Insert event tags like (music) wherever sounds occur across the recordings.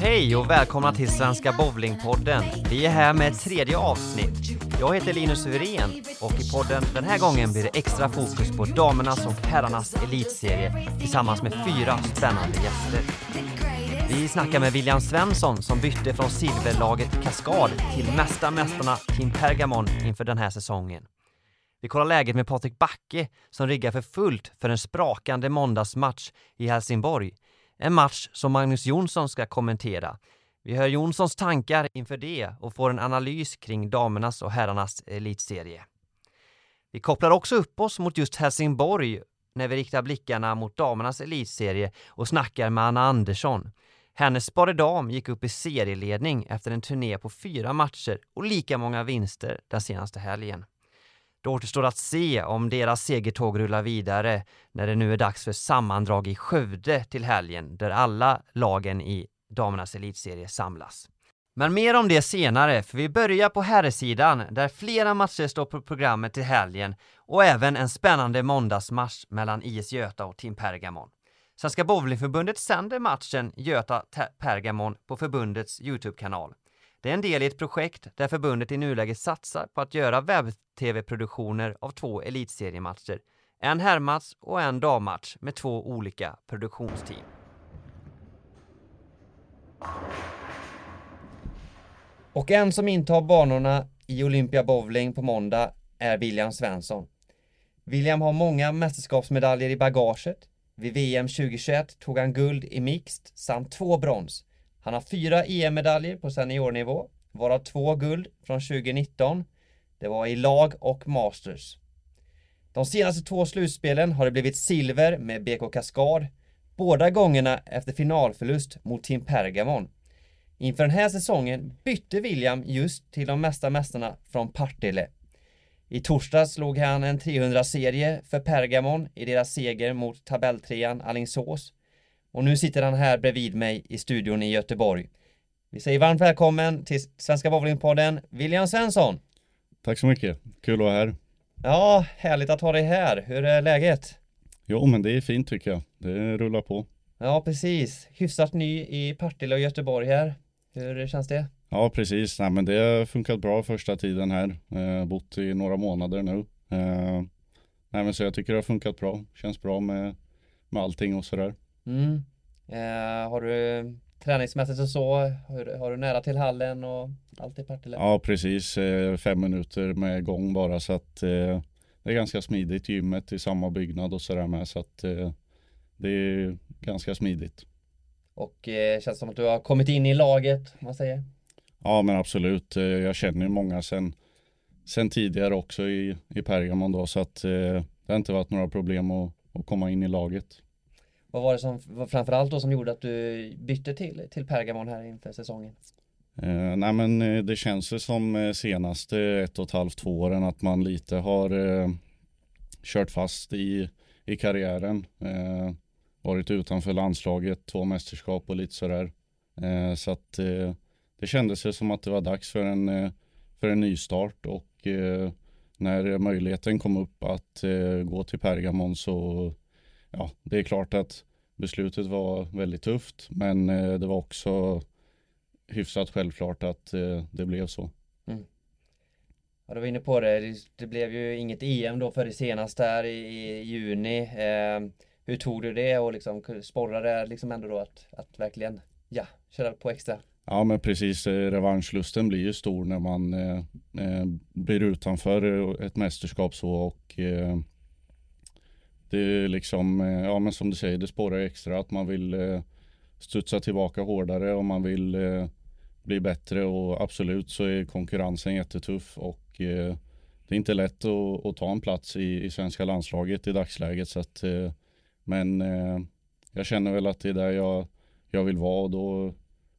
Hej och välkomna till Svenska Bowlingpodden. Vi är här med ett tredje avsnitt. Jag heter Linus Wirén och i podden den här gången blir det extra fokus på damernas och herrarnas elitserie tillsammans med fyra spännande gäster. Vi snackar med William Svensson som bytte från silverlaget Kaskad till Mästa Mästarna Team Pergamon inför den här säsongen. Vi kollar läget med Patrik Backe som riggar för fullt för en sprakande måndagsmatch i Helsingborg. En match som Magnus Jonsson ska kommentera. Vi hör Jonssons tankar inför det och får en analys kring damernas och herrarnas elitserie. Vi kopplar också upp oss mot just Helsingborg när vi riktar blickarna mot damernas elitserie och snackar med Anna Andersson. Hennes Spare Dam gick upp i serieledning efter en turné på fyra matcher och lika många vinster den senaste helgen. Det återstår att se om deras segertåg rullar vidare när det nu är dags för sammandrag i Skövde till helgen där alla lagen i damernas elitserie samlas. Men mer om det senare, för vi börjar på herrsidan där flera matcher står på programmet till helgen och även en spännande måndagsmatch mellan IS Göta och Team Pergamon. Svenska Bowlingförbundet sänder matchen Göta-Pergamon på förbundets Youtube-kanal. Det är en del i ett projekt där förbundet i nuläget satsar på att göra webb-tv-produktioner av två elitseriematcher. En herrmatch och en dammatch med två olika produktionsteam. Och en som intar banorna i Olympia Bowling på måndag är William Svensson. William har många mästerskapsmedaljer i bagaget. Vid VM 2021 tog han guld i mixed samt två brons. Han har fyra EM-medaljer på seniornivå, varav två guld från 2019. Det var i lag och masters. De senaste två slutspelen har det blivit silver med BK Kaskad, båda gångerna efter finalförlust mot Team Pergamon. Inför den här säsongen bytte William just till de mesta mästarna från Partille. I torsdags slog han en 300-serie för Pergamon i deras seger mot tabelltrean Alingsås och nu sitter han här bredvid mig i studion i Göteborg. Vi säger varmt välkommen till Svenska Bowlingpodden, William Svensson. Tack så mycket, kul att vara här. Ja, härligt att ha dig här. Hur är läget? Jo, men det är fint tycker jag. Det rullar på. Ja, precis. Hyfsat ny i Partille och Göteborg här. Hur känns det? Ja, precis. Nej, men det har funkat bra första tiden här. Eh, bott i några månader nu. Eh, nej, men så jag tycker det har funkat bra. Känns bra med, med allting och sådär. Mm. Eh, har du träningsmässigt och så, har, har, du nära till hallen och allt i Partille? Ja, precis. Eh, fem minuter med gång bara så att eh, det är ganska smidigt. Gymmet i samma byggnad och sådär med så att eh, det är ganska smidigt. Och eh, känns som att du har kommit in i laget, om man säger? Ja, men absolut. Eh, jag känner ju många sen, sen tidigare också i, i Pergamon då så att det har inte varit några problem att, att komma in i laget. Vad var det som framförallt då som gjorde att du bytte till, till Pergamon här inför säsongen? Eh, nej men eh, det känns ju som eh, senaste ett och ett halvt, två åren att man lite har eh, kört fast i, i karriären. Eh, varit utanför landslaget, två mästerskap och lite sådär. Eh, så att eh, det kändes ju som att det var dags för en, eh, för en nystart och när möjligheten kom upp att gå till Pergamon så ja, det är klart att beslutet var väldigt tufft, men eh, det var också hyfsat självklart att eh, det blev så. Mm. Ja, du var inne på det. Det blev ju inget EM då för det senaste här i, juni. Eh, hur tog du det och liksom sporrade liksom ändå då att, att verkligen, ja, köra på extra? Ja men precis, eh, revanschlusten blir ju stor när man eh blir utanför ett mästerskap så och eh, det är liksom, eh, ja men som du säger, det spårar extra att man vill eh, studsa tillbaka hårdare och man vill eh, bli bättre och absolut så är konkurrensen jättetuff och eh, det är inte lätt att, att ta en plats i, i svenska landslaget i dagsläget så att eh, men jag känner väl att det är där jag, jag vill vara och då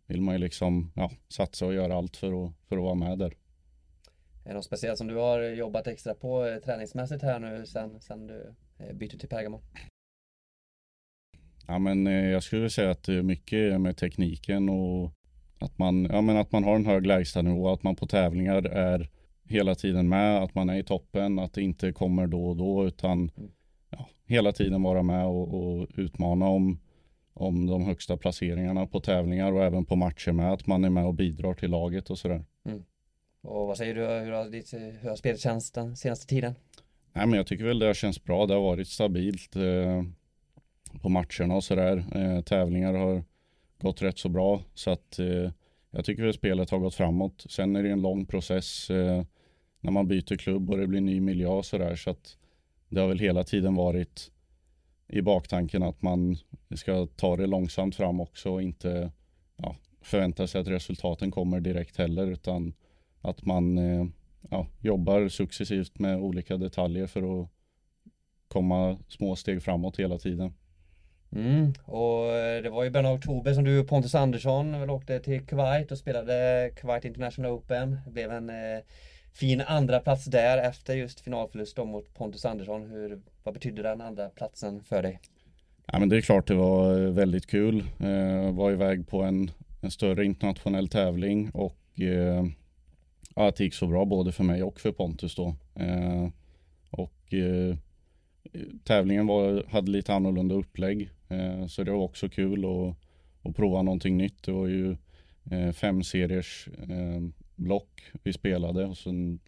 vill man ju liksom ja, satsa och göra allt för att, för att vara med där. Är det något speciellt som du har jobbat extra på träningsmässigt här nu sen, sen du Eh, byter till Pergamon? Ja, men eh, jag skulle säga att det är mycket med tekniken och att man, ja, men att man har en hög lägstanivå, att man på tävlingar är hela tiden med, att man är i toppen, att det inte kommer då och då utan mm. ja, hela tiden vara med och, och, utmana om, om de högsta placeringarna på tävlingar och även på matcher med att man är med och bidrar till laget och sådär. Mm. Och vad säger du, hur har, ditt, hur har spelet känts den senaste tiden? Nej men jag tycker väl det har känts bra, det har varit stabilt eh, på matcherna och sådär. Eh, tävlingar har gått rätt så bra så att eh, jag tycker väl spelet har gått framåt. Sen är det en lång process eh, när man byter klubb och det blir ny miljö och sådär så att det har väl hela tiden varit i baktanken att man ska ta det långsamt fram också och inte ja, förvänta sig att resultaten kommer direkt heller utan att man eh, ja, jobbar successivt med olika detaljer för att komma små steg framåt hela tiden. Mm. Och eh, det var i början av oktober som du och Pontus Andersson väl åkte till Kuwait och spelade Kuwait International Open. Det blev en eh, fin andra plats där efter just finalförlust mot Pontus Andersson. Hur, vad betydde den andra platsen för dig? Ja, men det är klart det var eh, väldigt kul. Eh, var iväg på en, en större internationell tävling och eh, ja, att det gick så bra både för mig och för Pontus då. Eh, och eh, tävlingen var, hade lite annorlunda upplägg eh, så det var också kul att, att prova någonting nytt. Det var ju eh, fem seriers eh, block vi spelade och sen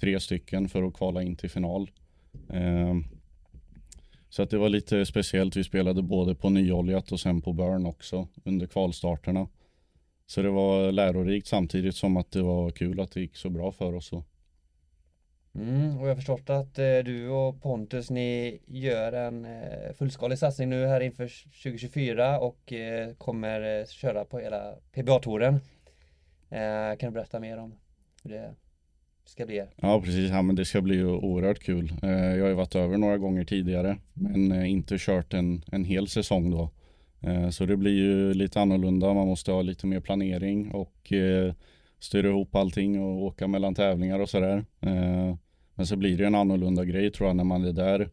tre stycken för att kvala in till final. Eh, så att det var lite speciellt. Vi spelade både på nyoljat och sen på burn också under kvalstarterna. Så det var lärorikt samtidigt som att det var kul att det gick så bra för oss. Mm, och jag har förstått att eh, du och Pontus ni gör en eh, fullskalig satsning nu här inför 2024 och eh, kommer köra på hela PBA-touren. Kan du berätta mer om hur det ska bli? Ja precis, ja, men det ska bli oerhört kul. Jag har ju varit över några gånger tidigare men inte kört en, en hel säsong då. Eh, så det blir ju lite annorlunda. Man måste ha lite mer planering och eh, styra ihop allting och åka mellan tävlingar och sådär. Eh, men så blir det en annorlunda grej tror jag när man är där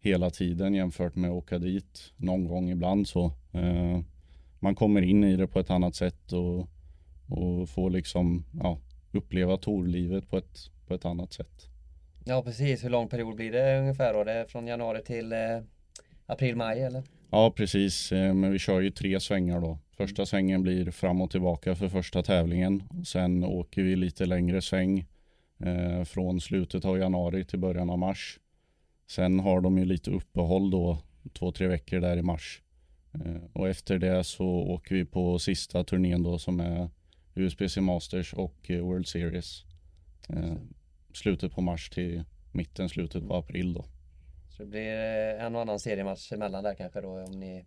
hela tiden jämfört med att åka dit någon gång ibland så. Man kommer in i det på ett annat sätt och, och får liksom ja, uppleva torlivet på ett, på ett annat sätt. Ja precis, hur lång period blir det ungefär då? Det är från januari till eh, april, maj eller? Ja precis, eh, men vi kör ju tre svängar då. Första svängen blir fram och tillbaka för första tävlingen. Sen åker vi lite längre sväng eh, från slutet av januari till början av mars. Sen har de ju lite uppehåll då, två, tre veckor där i mars. Eh, och efter det så åker vi på sista turnén då som är USPC Masters och World Series. Eh, slutet på mars till mitten, slutet på april då. Så det blir eh, en och annan seriematch emellan där kanske då om ni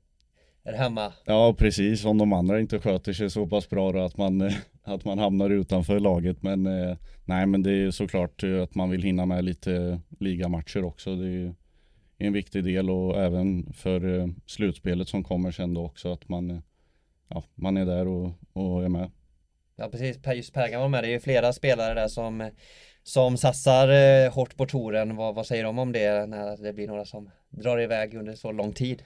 är hemma. Ja precis, om de andra inte sköter sig så pass bra då att man, eh, att man hamnar utanför laget. Men eh, nej men det är såklart att man vill hinna med lite ligamatcher också. Det är en viktig del och även för slutspelet som kommer sen då också att man, ja, man är där och, och är med. Ja precis, just Per kan vara med. Det är ju flera spelare där som som satsar eh, hårt på touren. Vad, vad säger de om det när det blir några som drar iväg under så lång tid?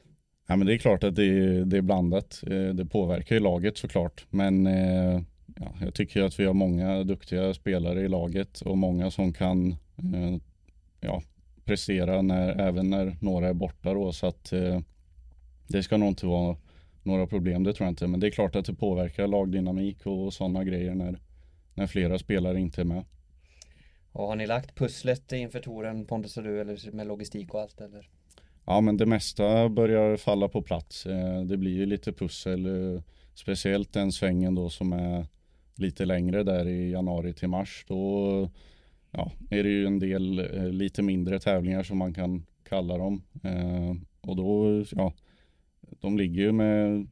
Ja men det är klart att det är, det är blandat. Eh, det påverkar ju laget såklart. Men eh, ja, jag tycker att vi har många duktiga spelare i laget och många som kan eh, ja, prestera när, även när några är borta då. Så att eh, det ska nog inte vara några problem, det tror jag inte. Men det är klart att det påverkar lagdynamik och sådana grejer när, när flera spelare inte är med. Och har ni lagt pusslet inför touren Pontus och du eller med logistik och allt eller? Ja men det mesta börjar falla på plats. Eh, det blir ju lite pussel. Eh, speciellt den svängen då som är lite längre där i januari till mars. Då ja, är det ju en del eh, lite mindre tävlingar som man kan kalla dem. Och då, ja, de ligger ju med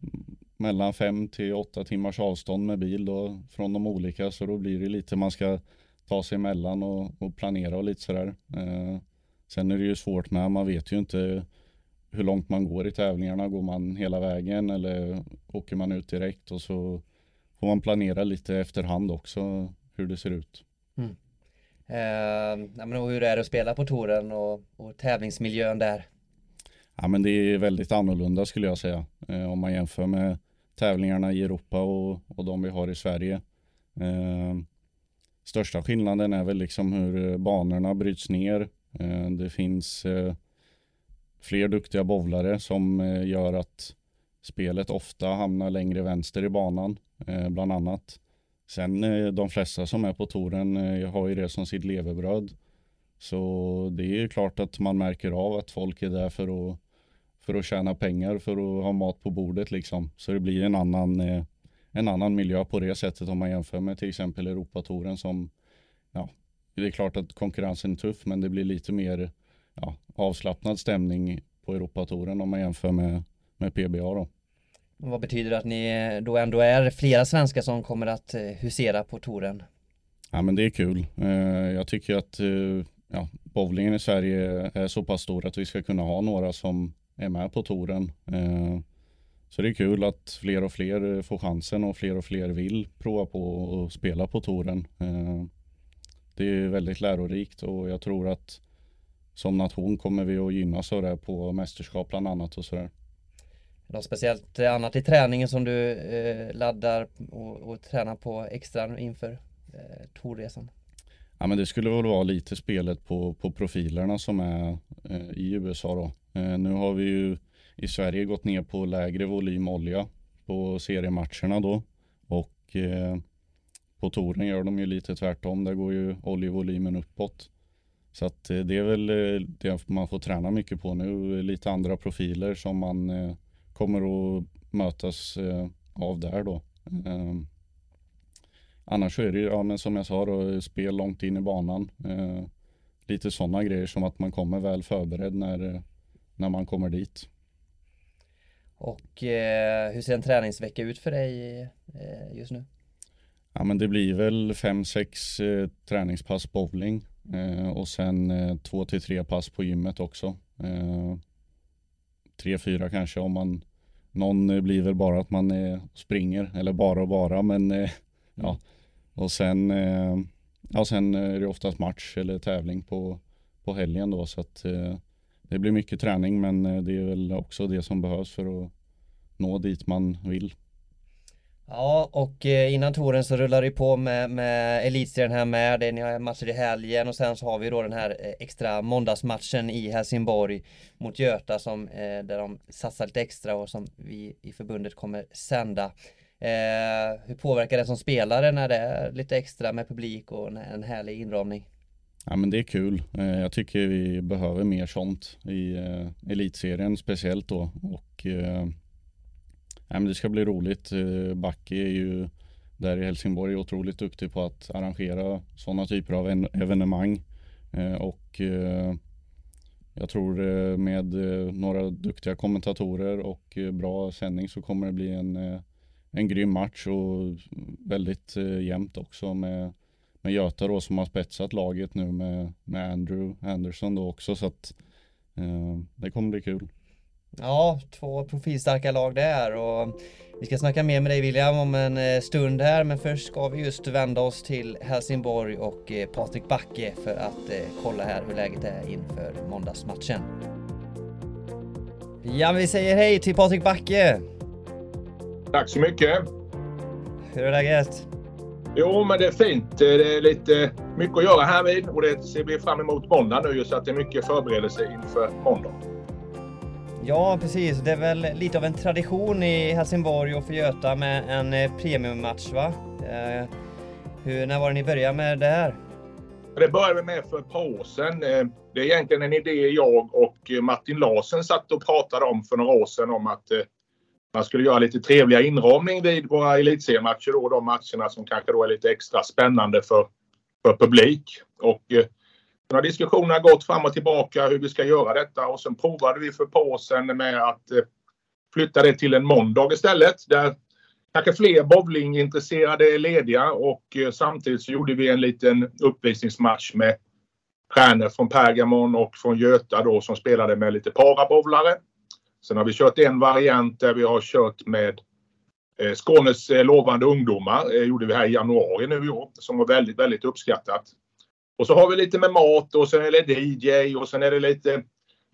mellan fem till åtta timmars avstånd med bil då från de olika så då blir det lite man ska ta sig emellan och, och planera och lite sådär. Eh, sen är det ju svårt med, man vet ju inte hur långt man går i tävlingarna. Går man hela vägen eller åker man ut direkt och så får man planera lite efterhand också hur det ser ut. Mm. Eh, men hur är det att spela på touren och, och tävlingsmiljön där? Ja men det är väldigt annorlunda skulle jag säga. Eh, om man jämför med tävlingarna i Europa och, och de vi har i Sverige. Eh, Största skillnaden är väl liksom hur eh, banorna bryts ner. Eh, det finns eh, fler duktiga bowlare som gör att spelet ofta hamnar längre vänster i banan, bland annat. Sen de flesta som är på touren har ju det som sitt levebröd. Så det är ju klart att man märker av att folk är där för att, för att tjäna pengar, för att ha mat på bordet liksom. Så det blir en annan, eh, en annan miljö på det sättet om man jämför med till exempel Europatouren som, ja, det är klart att konkurrensen är tuff men det blir lite mer ja, avslappnad stämning på Europatouren om man jämför med, med PBA då. Vad betyder det att ni då ändå är flera svenskar som kommer att husera på touren? Ja men det är kul. Jag tycker att ja, bowlingen i Sverige är så pass stor att vi ska kunna ha några som är med på touren. Eh, så det är kul att fler och fler får chansen och fler och fler vill prova på att spela på touren. Eh, det är väldigt lärorikt och jag tror att som nation kommer vi att gynnas av det på mästerskap bland annat och sådär. Något speciellt annat i träningen som du eh, laddar och, och tränar på extra inför eh, tourresan? Ja men det skulle väl vara lite spelet på, på profilerna som är eh, i USA då. Eh, nu har vi ju i Sverige gått ner på lägre volym olja på seriematcherna då. Och eh, på touren gör de ju lite tvärtom. Där går ju oljevolymen uppåt. Så att eh, det är väl eh, det man får träna mycket på nu. Lite andra profiler som man eh, kommer att mötas eh, av där då. Ehm, annars är det ju, ja men som jag sa då, spel långt in i banan. Eh, lite sådana grejer som att man kommer väl förberedd när, när man kommer dit. Och eh, hur ser en träningsvecka ut för dig eh, just nu? Ja men det blir väl fem sex eh, träningspass bowling eh, och sen eh, två till tre pass på gymmet också. tre, fyra kanske om man någon blir väl bara att man springer eller bara och bara men ja och sen, eh, ja, sen är det oftast match eller tävling på, på helgen då så att eh, det blir mycket träning men eh, det är väl också det som behövs för att nå dit man vill. Ja, och eh, innan touren så rullar det på med, med elitserien här med. Det, ni har matcher i helgen och sen så har vi då den här eh, extra måndagsmatchen i Helsingborg mot Göta som där de satsar lite extra och som vi i förbundet kommer sända. Eh, hur påverkar det som spelare när det är lite extra med publik och en härlig inramning? Ja men det är kul. Eh, jag tycker vi behöver mer sånt i eh, elitserien speciellt då. Och eh, ja, men det ska bli roligt. Backe är ju där i Helsingborg otroligt duktig på att arrangera sådana typer av evenemang. Och jag tror med några duktiga kommentatorer och bra sändning så kommer det bli en en grym match och väldigt jämnt också med, med Göta då som har spetsat laget nu med, med Andrew Anderson då också så att eh, det kommer bli kul. Ja, två profilstarka lag där och vi ska snacka mer med dig William om en eh, stund här men först ska vi just vända oss till Helsingborg och eh, Patrik Backe för att eh, kolla här hur läget är inför måndagsmatchen. Ja, vi säger hej till Patrik Backe. Tack så mycket. Hur är läget? Jo, men det är fint. Det är lite mycket att göra här vid och det ser vi fram emot måndag nu så att det är mycket förberedelse inför måndag. Ja, precis. Det är väl lite av en tradition i Helsingborg och för Göta med en eh, premiummatch, va? Eh, hur, när var det ni började med det här? Det började vi med för ett par år sedan. Eh, det är egentligen en idé jag och Martin Larsen satt och pratade om för några år sedan om att man skulle göra lite trevliga inramning vid våra elitseriematcher då, de matcherna som kanske då är lite extra spännande för, för publik. Och eh, några diskussionerna har gått fram och tillbaka hur vi ska göra detta och sen provade vi för ett par år sedan med att eh, flytta det till en måndag istället. Där kanske fler bowlingintresserade är lediga och eh, samtidigt så gjorde vi en liten uppvisningsmatch med stjärnor från Pergamon och från Göta då som spelade med lite parabowlare. Sen har vi kört en variant där vi har kört med eh, Skånes eh, lovande ungdomar. Det gjorde vi här i januari nu i år som var väldigt, väldigt uppskattat. Och så har vi lite med mat och sen är det DJ och sen är det lite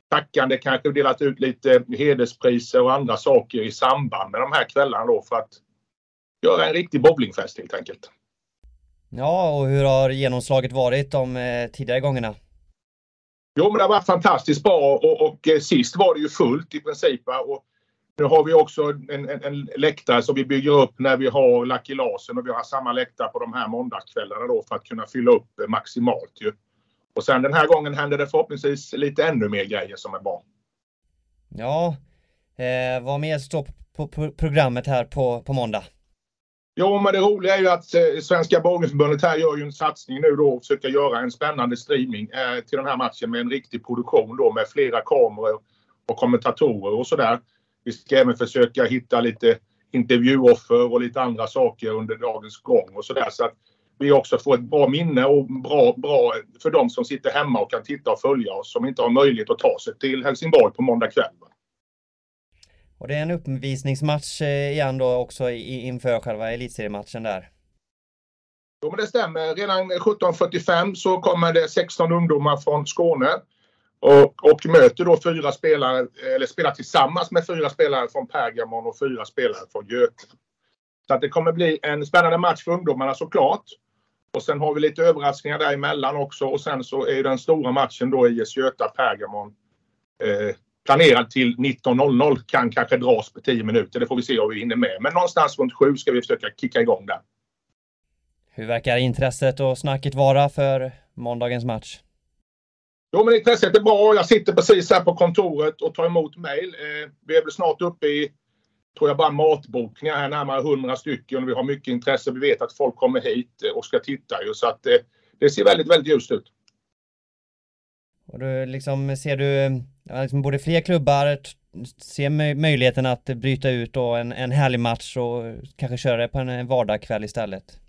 tackande, kanske delat ut lite hederspriser och andra saker i samband med de här kvällarna då för att göra en riktig bowlingfest helt enkelt. Ja, och hur har genomslaget varit de tidigare gångerna? Jo, men det har varit fantastiskt bra och, och, och, eh, sist var det ju fullt i princip. Och Nu har vi också en, en, en läktare som vi bygger upp när vi har Lucky Larsen och vi har samma läktare på de här måndagskvällarna då för att kunna fylla upp eh, maximalt ju. Och sen den här gången händer det förhoppningsvis lite ännu mer grejer som är bra. Ja, eh, vad mer står på, på programmet här på, på måndag? Jo, men det roliga är ju att eh, Svenska Bowlingförbundet här gör ju en satsning nu då och försöker göra en spännande streaming eh, till den här matchen med en riktig produktion då med flera kameror och kommentatorer och sådär. Vi ska även försöka hitta lite intervjuoffer och lite andra saker under dagens gång och sådär. Så att vi också får ett bra minne och bra, bra för de som sitter hemma och kan titta och följa oss som inte har möjlighet att ta sig till Helsingborg på måndag kväll. Och det är en uppvisningsmatch eh, igen då också inför själva elitseriematchen där. Jo men det stämmer. Redan 17.45 så kommer det 16 ungdomar från Skåne och, och möter då fyra spelare, eller spelar tillsammans med fyra spelare från Pergamon och fyra spelare från Göte. Så att det kommer bli en spännande match för ungdomarna såklart. Och sen har vi lite överraskningar däremellan också och sen så är den stora matchen då IS Göta-Pergamon eh, planerad till 19.00 kan kanske dras på 10 minuter. Det får vi se om vi hinner med. Men någonstans runt 7 ska vi försöka kicka igång där. Hur verkar intresset och snacket vara för måndagens match? Jo, men intresset är bra. Jag sitter precis här på kontoret och tar emot mejl. Eh, vi är väl snart uppe i, tror jag, bara matbokningar här, närmare 100 stycken. Vi har mycket intresse. Vi vet att folk kommer hit och ska titta ju, så att eh, det ser väldigt, väldigt ljust ut. Och du, liksom, ser du liksom både fler klubbar se möjligheten att bryta ut då en, en härlig match och kanske köra det på en vardagskväll istället?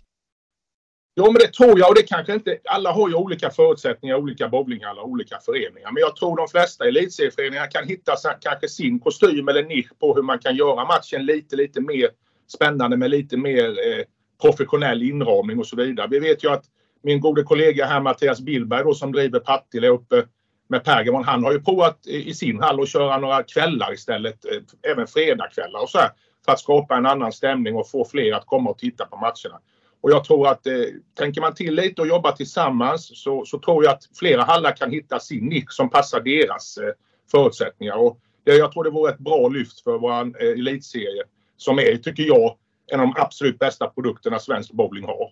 Jo, men det tror jag och det kanske inte... Alla har ju olika förutsättningar, olika bowlinghallar, olika föreningar. Men jag tror de flesta elitserieföreningar kan hitta kanske sin kostym eller nisch på hur man kan göra matchen lite, lite mer spännande med lite mer eh, professionell inramning och så vidare. Vi vet ju att min gode kollega här Mattias Billberg då, som driver Partille uppe med Pergamon. Han har ju provat i sin hall att köra några kvällar istället. Eh, även fredagskvällar och så här. För att skapa en annan stämning och få fler att komma och titta på matcherna. Och jag tror att eh, tänker man till lite och jobbar tillsammans så, så tror jag att flera hallar kan hitta sin nisch som passar deras eh, förutsättningar. Och det, jag tror det vore ett bra lyft för vår eh, elitserie som är, tycker jag, en av de absolut bästa produkterna svensk bowling har.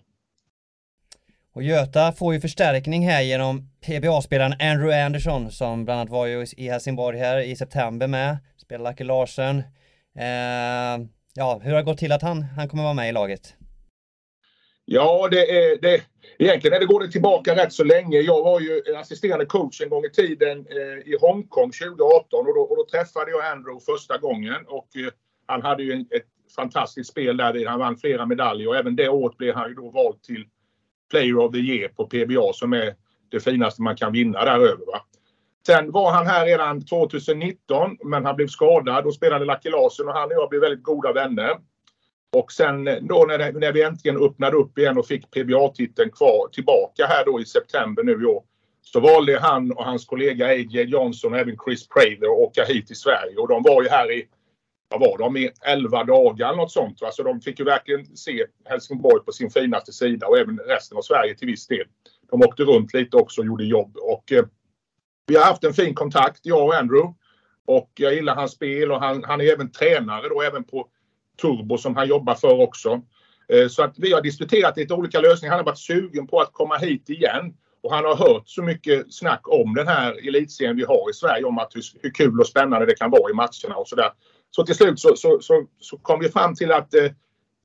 Och Göta får ju förstärkning här genom PBA-spelaren Andrew Anderson som bland annat var ju i Helsingborg här i september med. Spelar Lucky Larsen. Eh, ja, hur har det gått till att han, han kommer vara med i laget? Ja, det är, det, egentligen är det går det tillbaka rätt så länge. Jag var ju assisterande coach en gång i tiden eh, i Hongkong 2018 och då, och då, träffade jag Andrew första gången och eh, han hade ju en, ett fantastiskt spel där. Han vann flera medaljer och även det året blev han ju då vald till Player of the Year på PBA som är det finaste man kan vinna däröver. Va? Sen var han här redan 2019 men han blev skadad och spelade Lucky Larsen och han och jag blev väldigt goda vänner. Och sen eh, då när, när vi äntligen öppnade upp igen och fick PBA-titeln kvar tillbaka här då i september nu i år. Så valde han och hans kollega AJ Johnson och även Chris Prather att åka hit till Sverige och de var ju här i vad var de, i 11 dagar eller något sånt. Va? Så de fick ju verkligen se Helsingborg på sin finaste sida och även resten av Sverige till viss del. De åkte runt lite också och gjorde jobb och eh, vi har haft en fin kontakt, jag och Andrew. Och jag gillar hans spel och han, han är även tränare då även på Turbo som han jobbar för också. Eh, så att vi har diskuterat lite olika lösningar. Han har varit sugen på att komma hit igen. Och han har hört så mycket snack om den här elitserien vi har i Sverige om att hur, hur kul och spännande det kan vara i matcherna och sådär. Så till slut så, så, så, så kom vi fram till att eh,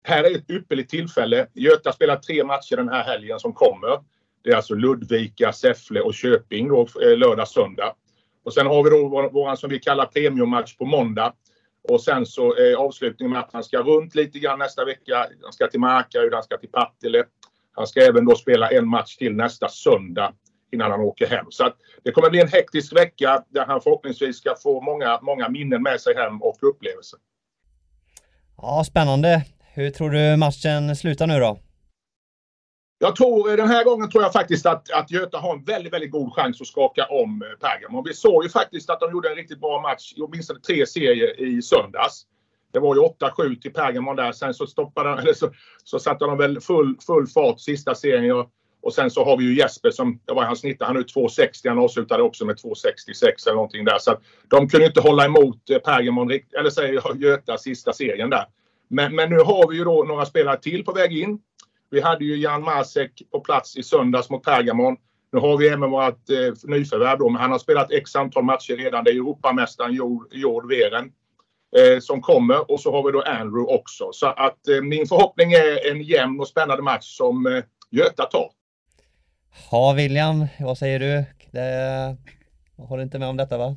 här är ett ypperligt tillfälle. Göta spelar tre matcher den här helgen som kommer. Det är alltså Ludvika, Säffle och Köping då, eh, lördag, söndag. Och sen har vi då vår, vår som vi kallar premiummatch på måndag. Och sen så är avslutningen med att han ska runt lite grann nästa vecka. Han ska till Markaryd, han ska till Partille. Han ska även då spela en match till nästa söndag innan han åker hem. Så att det kommer bli en hektisk vecka där han förhoppningsvis ska få många, många minnen med sig hem och upplevelser. Ja, spännande. Hur tror du matchen slutar nu då? Jag tror, den här gången tror jag faktiskt att, att Göta har en väldigt, väldigt god chans att skaka om eh, Pergamon. Vi såg ju faktiskt att de gjorde en riktigt bra match i åtminstone tre serier i söndags. Det var ju 8-7 till Pergamon där. Sen så stoppade (laughs) eller så, så satte de väl full, full fart sista serien. Och, och sen så har vi ju Jesper som, det var hans snitt, han är 2,60. Han avslutade också med 2,66 eller någonting där. Så att de kunde inte hålla emot eh, Pergamon, eller säger jag (laughs) Göta sista serien där. Men, men nu har vi ju då några spelare till på väg in. Vi hade ju Jan Masek på plats i söndags mot Pergamon. Nu har vi även vårt eh, nyförvärv då, men han har spelat x antal matcher redan. Det är Europamästaren Jord, Jord Veren eh, som kommer och så har vi då Andrew också. Så att eh, min förhoppning är en jämn och spännande match som eh, Göta tar. Ja, William, vad säger du? Det... Jag håller inte med om detta va?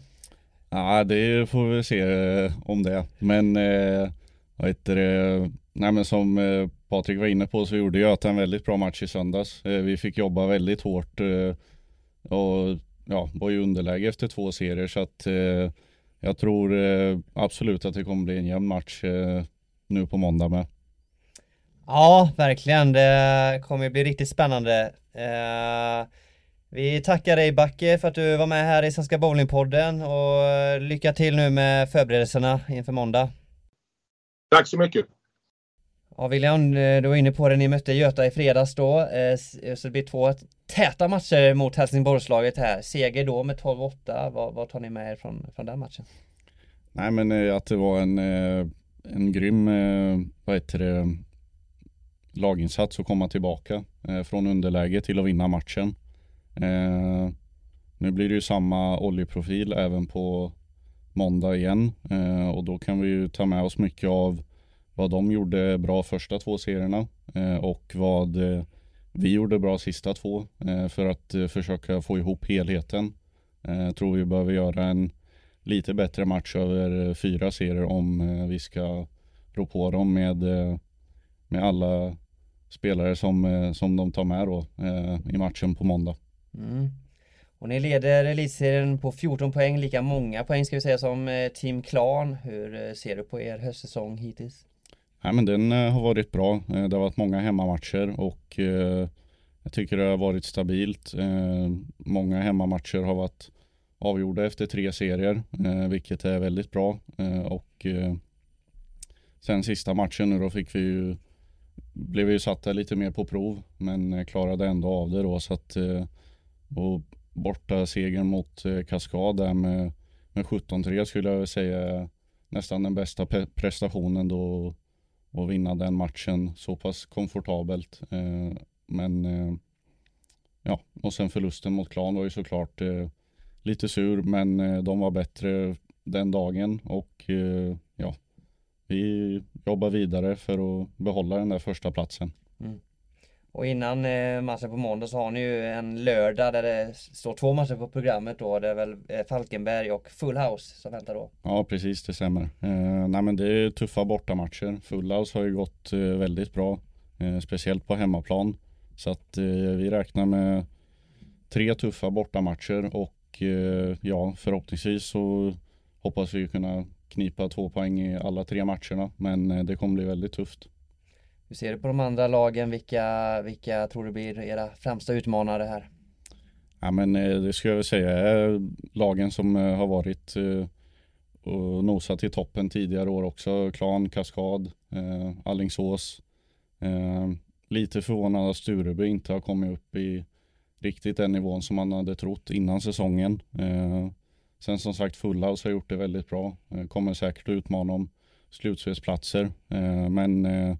Ja, det får vi se eh, om det. Men eh, vad heter det? Nej men som eh, Patrik var inne på så gjorde Göta en väldigt bra match i söndags. Eh, vi fick jobba väldigt hårt eh, och ja, var i underläge efter två serier så att eh, jag tror eh, absolut att det kommer bli en jämn match eh, nu på måndag med. Ja, verkligen. Det kommer bli riktigt spännande. Eh, vi tackar dig Backe för att du var med här i Svenska Bowlingpodden och lycka till nu med förberedelserna inför måndag. Tack så mycket. Ja William, du var inne på det, ni mötte Göta i fredags då, så det blir två täta matcher mot Helsingborgslaget här. Seger då med 12-8, vad, vad, tar ni med er från, från den matchen? Nej men att det var en, en grym, vad heter det, laginsats att komma tillbaka eh, från underläge till att vinna matchen. Eh, nu blir det ju samma oljeprofil även på måndag igen eh, och då kan vi ju ta med oss mycket av vad de gjorde bra första två serierna eh, och vad eh, vi gjorde bra sista två eh, för att försöka få ihop helheten. Jag tror vi behöver göra en lite bättre match över fyra serier om vi ska rå på dem med, med alla spelare som, eh, som de tar med då eh, i matchen på måndag. Mm. Och ni leder elitserien på 14 poäng, lika många poäng ska vi säga som eh, Team Klan. Hur ser du på er höstsäsong hittills? Nej, men den har varit bra. Det har varit många hemmamatcher och jag tycker det har varit stabilt. Många hemmamatcher har varit avgjorda efter tre serier, vilket är väldigt bra. Och sen sista matchen nu då fick vi ju blev ju satta lite mer på prov men eh, klarade ändå av det då så att eh, och borta segern mot eh, Kaskad där med, med 17-3 skulle jag säga nästan den bästa prestationen då och vinna den matchen så pass komfortabelt. Men ja, och sen förlusten mot Klan var ju såklart lite sur men de var bättre den dagen och vi jobbar vidare för att behålla den där första platsen. Mm. Och innan eh, matchen på måndag så har ni ju en lördag där det står två matcher på programmet då. Det är väl eh, Falkenberg och Full House som väntar då. Ja precis, det stämmer. Eh, nej men det är tuffa bortamatcher. Full House har ju gått eh, väldigt bra. Eh, speciellt på hemmaplan. Så att eh, vi räknar med tre tuffa bortamatcher och eh, ja förhoppningsvis så hoppas vi kunna knipa två poäng i alla tre matcherna. Men eh, det kommer bli väldigt tufft. Hur ser du på de andra lagen? Vilka, vilka tror du blir era främsta utmanare här? Ja men eh, det skulle jag säga är lagen som eh, har varit och nosat i toppen tidigare år också. Klan, Kaskad, eh, Allingsås. Eh, lite förvånad att Stureby inte har kommit upp i riktigt den nivån som man hade trott innan säsongen. Eh, Sen som sagt Fullhouse har gjort det väldigt bra. Eh, kommer säkert att utmana om slutspelsplatser. Eh, men eh,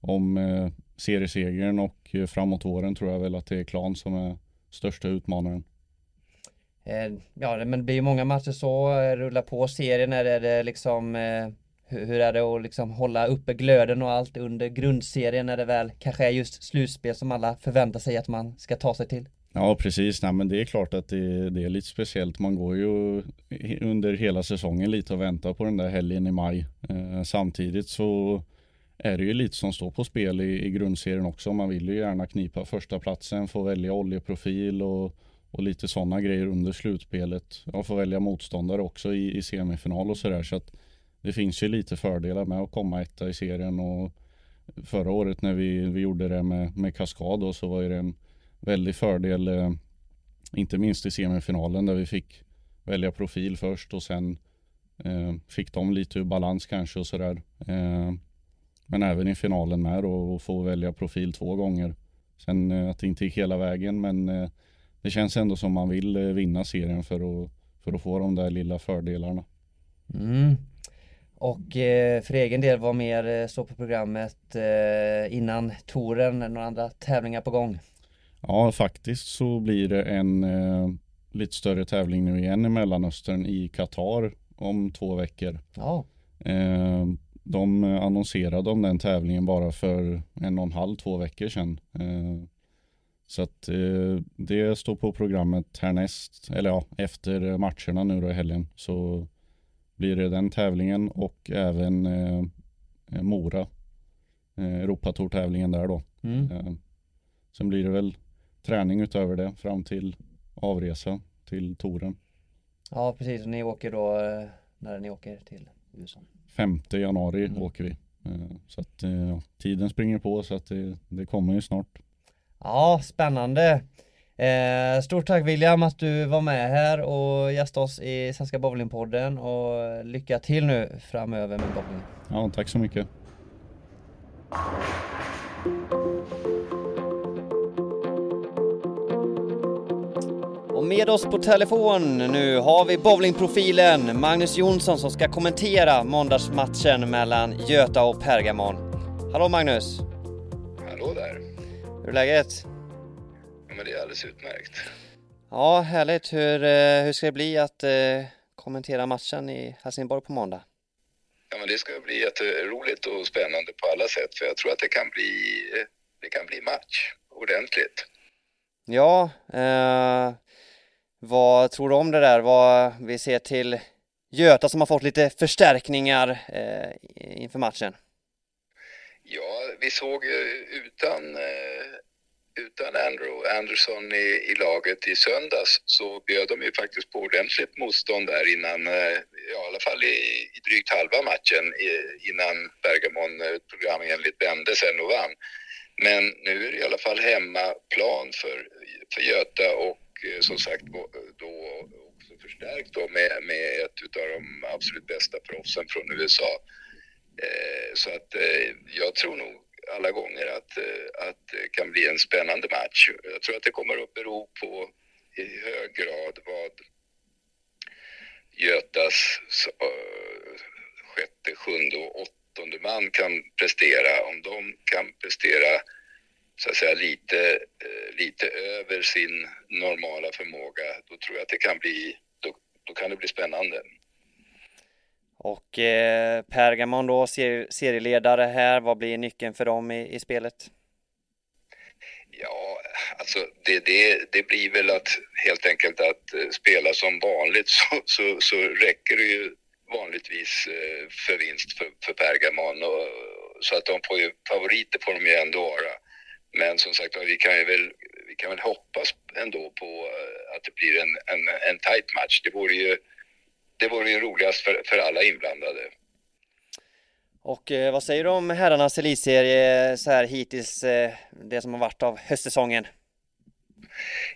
om eh, seriesegern och eh, framåt våren tror jag väl att det är Klan som är största utmanaren. Eh, ja, men det blir ju många matcher så. Rulla på serien. Är det liksom hur är det att liksom hålla uppe glöden och allt under grundserien när det väl kanske är just slutspel som alla förväntar sig att man ska ta sig till? Ja precis, Nej, men det är klart att det, det, är lite speciellt. Man går ju under hela säsongen lite och väntar på den där helgen i maj. Eh, samtidigt så är det ju lite som står på spel i, i grundserien också. Man vill ju gärna knipa första platsen, få välja oljeprofil och, och lite sådana grejer under slutspelet. Och få välja motståndare också i, i semifinal och sådär. Så att det finns ju lite fördelar med att komma etta i serien. Och förra året när vi, vi gjorde det med, med Kaskad så var det en väldig fördel, eh, inte minst i semifinalen där vi fick välja profil först och sen eh, fick de lite ur balans kanske och sådär. Eh, men även i finalen med då och få välja profil två gånger. Sen eh, att det inte gick hela vägen men eh, det känns ändå som man vill eh, vinna serien för att, för att få de där lilla fördelarna. Mm. Och eh, för egen del, vad mer eh, står på programmet eh, innan touren? Några andra tävlingar på gång? Ja, faktiskt så blir det en eh, lite större tävling nu igen i Mellanöstern i Qatar om två veckor. Ja. Eh, de annonserade om den tävlingen bara för en och en halv, två veckor sedan. Eh, så att det står på programmet härnäst, eller ja, efter matcherna nu då i helgen. Så blir det den tävlingen och även eh, Mora eh, Europatour-tävlingen där då. Mm. Eh, sen blir det väl träning utöver det fram till avresa till touren. Ja precis, ni åker då eh, när ni åker till USA? 5 januari mm. åker vi. Eh, så att eh, tiden springer på så att det, det kommer ju snart. Ja, spännande. Eh, stort tack William att du var med här och gästade oss i Svenska Bowlingpodden och lycka till nu framöver med bowling. Ja, tack så mycket. Med oss på telefon nu har vi bowlingprofilen Magnus Jonsson som ska kommentera måndagsmatchen mellan Göta och Pergamon. Hallå Magnus! Hallå där! Hur är läget? men det är alldeles utmärkt. Ja, härligt. Hur, eh, hur ska det bli att eh, kommentera matchen i Helsingborg på måndag? Ja, men det ska bli jätteroligt och spännande på alla sätt, för jag tror att det kan bli, det kan bli match ordentligt. Ja, eh, vad tror du om det där? Vad vi ser till Göta som har fått lite förstärkningar eh, inför matchen? Ja, vi såg eh, utan eh, utan Andrew Anderson i, i, laget i söndags så bjöd de ju faktiskt på ordentligt motstånd där innan, eh, ja, i alla fall i, i drygt halva matchen innan Bergamon program enligt vände sen och vann. Men nu är det i alla fall hemmaplan för, för Göta och Eh, som sagt eh, då också förstärkt då med, med ett av de absolut bästa proffsen från USA. Eh, så att jag tror nog alla gånger att, att det kan bli en spännande match. Jag tror att det kommer att bero på i hög grad vad Götas sjätte, sjunde och åttonde man kan prestera. Om de kan prestera så att säga lite, uh, lite över sin normala förmåga, då tror jag att det kan bli, då, då kan det bli spännande. Och eh, Pergamon då, ser, serieledare här, vad blir nyckeln för dem i, i spelet? Ja, alltså det, det, det blir väl att helt enkelt att eh, spela som vanligt så, så, så räcker det ju vanligtvis eh, för vinst för, för Pergamon. Och, så att de får ju, favoriter får de ju ändå vara. Men som sagt vi kan ju väl, vi kan väl hoppas ändå på eh, att det blir en, en, en tight match. Det vore ju det vore ju roligast för, för alla inblandade. Och eh, vad säger du om herrarnas elitserie så här hittills, eh, det som har varit av höstsäsongen?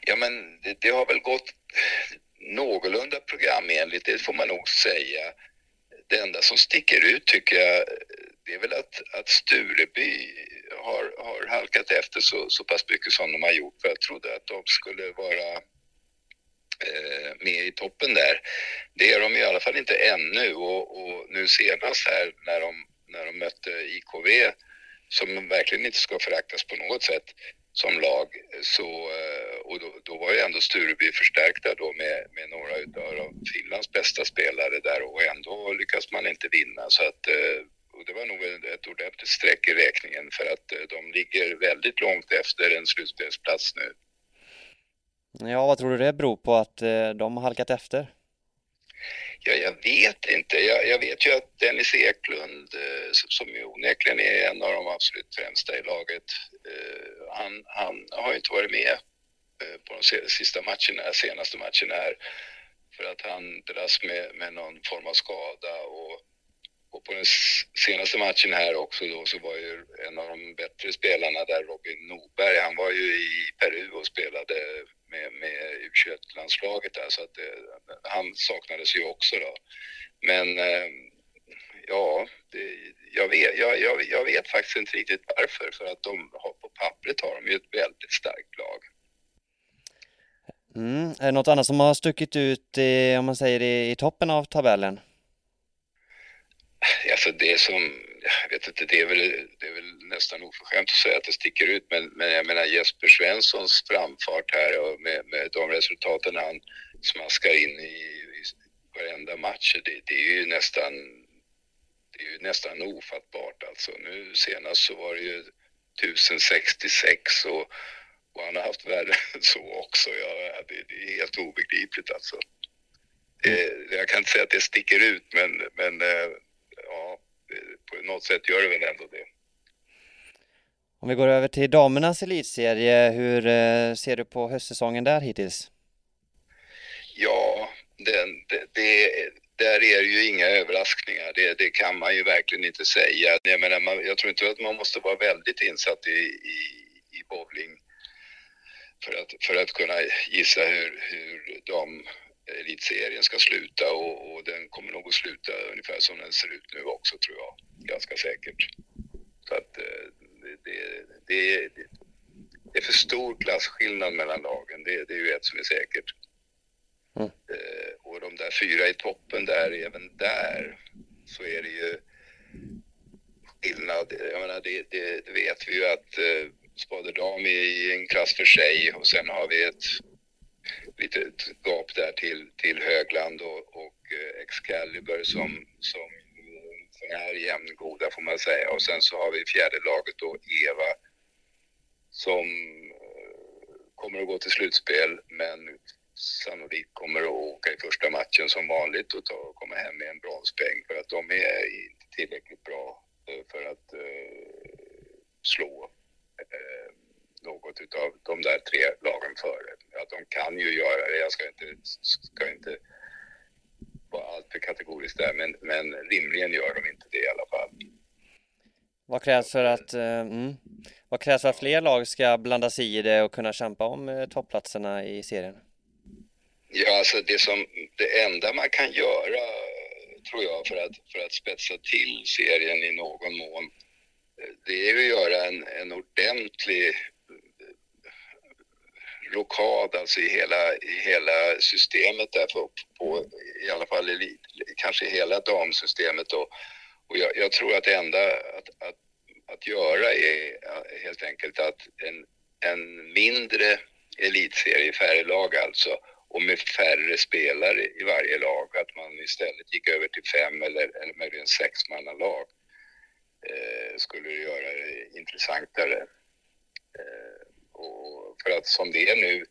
Ja men det, det, har väl gått någorlunda programenligt, det får man nog säga. Det enda som sticker ut tycker jag, det är väl att, att Stureby har, har halkat efter så, så pass mycket som de har gjort. För jag trodde att de skulle vara Eh, med i toppen där. Det är de i alla fall inte ännu och, och nu senast här när de, när de mötte IKV som verkligen inte ska föraktas på något sätt som lag så, eh, och då, då var ju ändå Stureby förstärkta då med, med några av Finlands bästa spelare där och ändå lyckas man inte vinna så att eh, och det var nog ett ordentligt streck i räkningen för att eh, de ligger väldigt långt efter en slutspelsplats nu. Ja, vad tror du det beror på att de har halkat efter? Ja, jag vet inte. Jag, jag vet ju att Dennis Eklund, eh, som ju onekligen är en av de absolut främsta i laget, eh, han, han har ju inte varit med eh, på de sista matcherna, senaste matcherna här för att han dras med, med någon form av skada och, och på den senaste matchen här också då så var ju en av de bättre spelarna där, Robin Norberg, han var ju i Peru och spelade med, med U21-landslaget där så att det, han saknades ju också då. Men eh, ja, det, jag, vet, jag, jag, jag, vet faktiskt inte riktigt varför. För att de har, på pappret har de ju ett väldigt starkt lag. Mm. Är det något annat som har stuckit ut i, om man säger i, i toppen av tabellen? Alltså det som, jag vet inte, det är väl, det är väl nästan oförskämt att säga att det sticker ut, men, men jag menar Jesper Svenssons framfart här och med, med de resultaten han smaskar in i, i varenda match, det, det är ju nästan, det är ju nästan ofattbart alltså. Nu senast så var det ju 1066 och, och han har haft värre (laughs) än så också. Ja, det, det är helt obegripligt alltså. Det, jag kan inte säga att det sticker ut, men, men eh, på något sätt gör det väl ändå det. Om vi går över till damernas elitserie, hur eh, ser du på höstsäsongen där hittills? Ja, den, det, det, där är det ju inga överraskningar. Det, det, kan man ju verkligen inte säga. Jag, menar, man, jag tror inte att man måste vara väldigt insatt i, i, i bowling för att, för att kunna gissa hur, hur de elitserien ska sluta och, och, den kommer nog att sluta ungefär som den ser ut nu också tror jag. Ganska säkert. Så att eh, det, det, det, det är för stor klasskillnad mellan lagen. Det, det är ju ett som är säkert. Mm. Eh, och de där fyra i toppen där, även där så är det ju skillnad. Jag menar, det, det, vet vi ju att eh, Spaderdam är i en klass för sig och sen har vi ett litet gap där till, till Högland och, och eh, Excalibur som, som är jämngoda får man säga. Och sen så har vi fjärde laget då Eva som eh, kommer att gå till slutspel men sannolikt kommer att åka i första matchen som vanligt och ta, komma hem med en bronspeng för att de är inte tillräckligt bra för att uh, slå uh, något utav de där tre lagen före. Att de kan ju göra det, jag ska inte, ska inte vara alltför kategorisk där, men, men rimligen gör de inte det i alla fall. Vad krävs för att, uh, mm, vad krävs för att fler lag ska blanda sig i det och kunna kämpa om uh, toppplatserna i serien? Ja, alltså det som, det enda man kan göra tror jag för att, för att spetsa till serien i någon mån det är att göra en, en ordentlig blockad alltså i hela, i hela systemet där för, på, i alla fall i, kanske hela damsystemet då. Och jag, jag, tror att det enda att, att, att göra är eh, helt enkelt att en, en mindre elitserie, färre lag alltså, och med färre spelare i varje lag, att man istället gick över till fem eller, eller möjligen sexmannalag eh, skulle göra det intressantare. Eh, att som det är nu,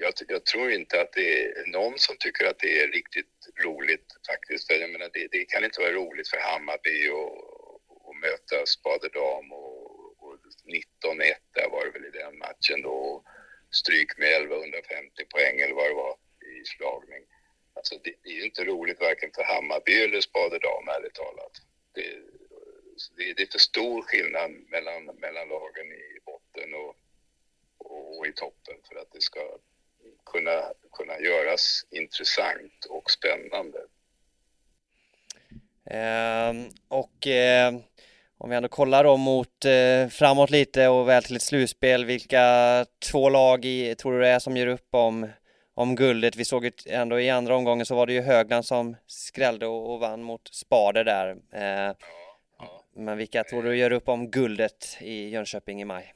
jag, jag, tror inte att det är någon som tycker att det är riktigt roligt faktiskt. Jag menar, det, det kan inte vara roligt för Hammarby att möta Spaderdam och, och 19-1 där var det väl i den matchen då. Stryk med 1150 poäng eller vad det var i slagning. Alltså det, det är ju inte roligt varken för Hammarby eller Spaderdam ärligt talat. Det, det, det är för stor skillnad mellan, mellan lagen i botten och, och, i toppen för att det ska kunna, kunna göras intressant och spännande. Eh, och eh, om vi ändå kollar då mot eh, framåt lite och väl till ett slutspel, vilka två lag i, tror du det är som ger upp om, om guldet? Vi såg ju ändå i andra omgången så var det ju Högland som skrällde och, och vann mot Spader där. Eh, men vilka tror du gör upp om guldet i Jönköping i maj?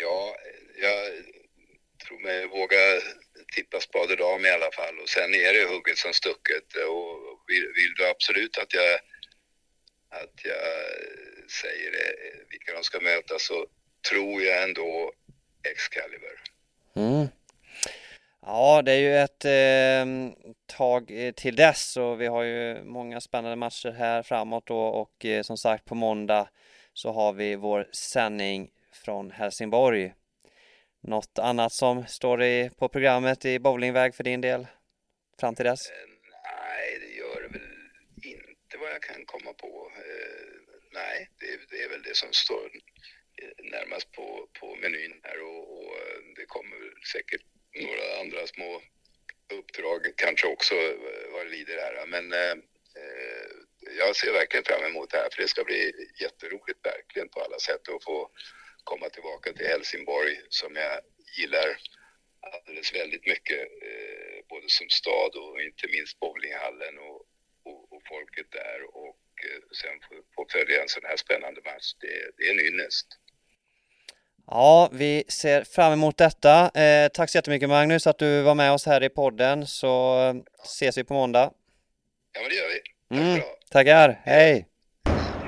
Ja, jag tror mig våga tippa spader dam i alla fall och sen är det hugget som stucket och vill, vill du absolut att jag att jag säger det, vilka de ska möta så tror jag ändå Excalibur. Mm. Ja, det är ju ett ehm, eh, tag till dess och vi har ju många spännande matcher här framåt då och eh, som sagt på måndag så har vi vår sändning från Helsingborg. Något annat som står i, på programmet i bowlingväg för din del fram till dess? Eh, nej, det gör det väl inte vad jag kan komma på. Eh, nej, det, det, är väl det som står eh, närmast på, på menyn här och, och det kommer säkert några andra små uppdrag kanske också vad det lider här. Men eh, jag ser verkligen fram emot det här för det ska bli jätteroligt verkligen på alla sätt att få komma tillbaka till Helsingborg som jag gillar alldeles väldigt mycket, eh, både som stad och inte minst bowlinghallen och, och, och folket där och eh, sen få, följa en sån här spännande match. Det, det är en ynnest. Ja, vi ser fram emot detta. Eh, tack så jättemycket Magnus att du var med oss här i podden så eh, ses vi på måndag. Ja, men det gör vi. Tack Mm, tackar, hej!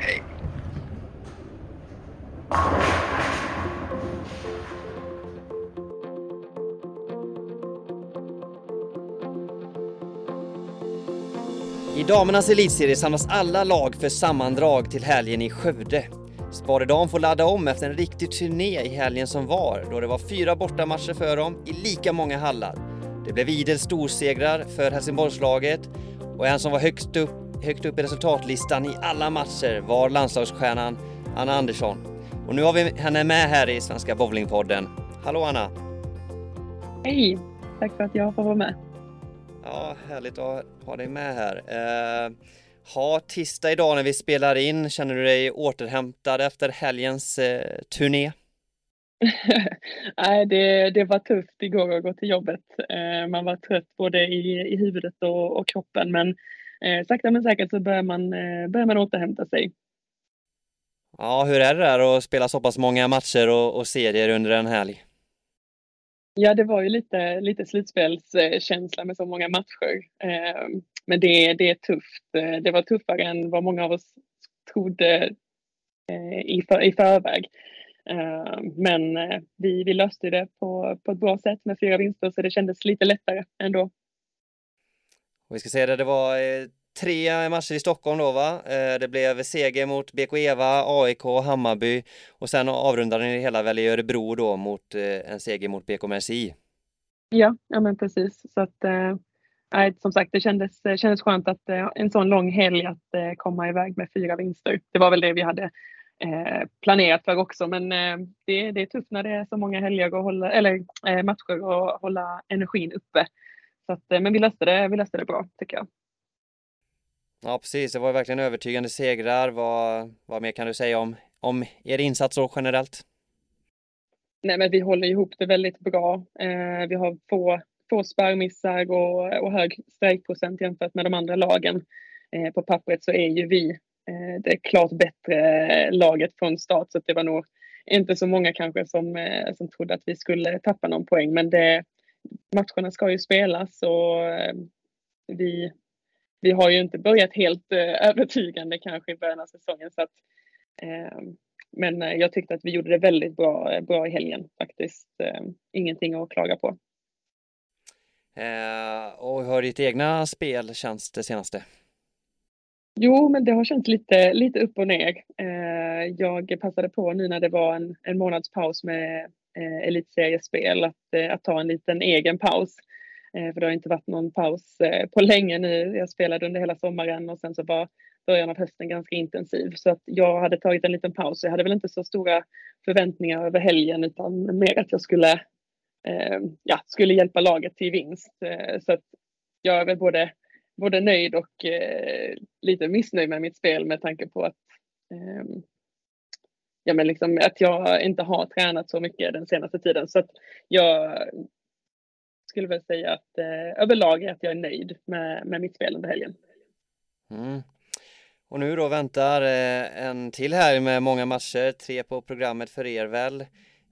Hej. I damernas elitserie samlas alla lag för sammandrag till helgen i Skövde. Sparedam får ladda om efter en riktig turné i helgen som var då det var fyra bortamatcher för dem i lika många hallar. Det blev idel storsegrar för Helsingborgslaget och en som var högst upp, högt upp i resultatlistan i alla matcher var landslagsstjärnan Anna Andersson. Och nu har vi henne med här i Svenska Bowlingpodden. Hallå Anna! Hej! Tack för att jag får vara med. Ja, härligt att ha dig med här. Eh, ha, tisdag idag när vi spelar in, känner du dig återhämtad efter helgens eh, turné? (laughs) Nej, det, det var tufft igår att gå till jobbet. Eh, man var trött både i, i huvudet och, och kroppen, men eh, sakta men säkert så börjar man, eh, börjar man återhämta sig. Ja, hur är det där att spela så pass många matcher och, och serier under en helg? Ja, det var ju lite, lite slutspelskänsla med så många matcher. Eh, men det, det är tufft. Eh, det var tuffare än vad många av oss trodde eh, i, för, i förväg. Men vi, vi löste det på, på ett bra sätt med fyra vinster så det kändes lite lättare ändå. Och vi ska säga det, det var tre matcher i Stockholm då va? Eh, det blev seger mot BK Eva, AIK, Hammarby och sen avrundade ni det hela väl i Örebro då mot eh, en seger mot BK Merci. Ja, ja men precis. Så att, eh, som sagt, det kändes, eh, kändes skönt att eh, en sån lång helg att eh, komma iväg med fyra vinster. Det var väl det vi hade eh, planerat för också, men det, det är tufft när det är så många helger och hålla, eller matcher och hålla energin uppe. Så att, men vi löste, det, vi löste det bra, tycker jag. Ja, precis. Det var verkligen övertygande segrar. Vad, vad mer kan du säga om, om er insats så generellt? Nej, men vi håller ihop det väldigt bra. Eh, vi har få, få spärrmissar och, och hög strejkprocent jämfört med de andra lagen. Eh, på pappret så är ju vi eh, det klart bättre laget från start så att det var nog inte så många kanske som, eh, som trodde att vi skulle tappa någon poäng. Men det, matcherna ska ju spelas och eh, vi, vi har ju inte börjat helt eh, övertygande kanske i början av säsongen. Så att, eh, men eh, jag tyckte att vi gjorde det väldigt bra, bra i helgen faktiskt. Ingenting att klaga på. Eh, och hur har ditt egna spel känts det senaste? Jo, men det har känts lite, lite upp och ner. Eh, Jag passade på nu när det var en, en månads paus med eh, elitseriespel att, eh, att ta en liten egen paus. Eh, för det har inte varit någon paus eh, på länge nu. Jag spelade under hela sommaren och sen så var början av hösten ganska intensiv. Så att jag hade tagit en liten paus. Jag hade väl inte så stora förväntningar över helgen utan mer att jag skulle, eh, ja, skulle hjälpa laget till vinst. Eh, Så att jag är väl både, både nöjd och eh, lite missnöjd med mitt spel med tanke på att eh, ja, men liksom att jag inte har tränat så mycket den senaste tiden. Så att jag skulle väl säga att eh, överlag är att jag är nöjd med, med mitt spel under helgen. Mm. Och nu då väntar eh, en till här med många matcher, tre på programmet för er väl.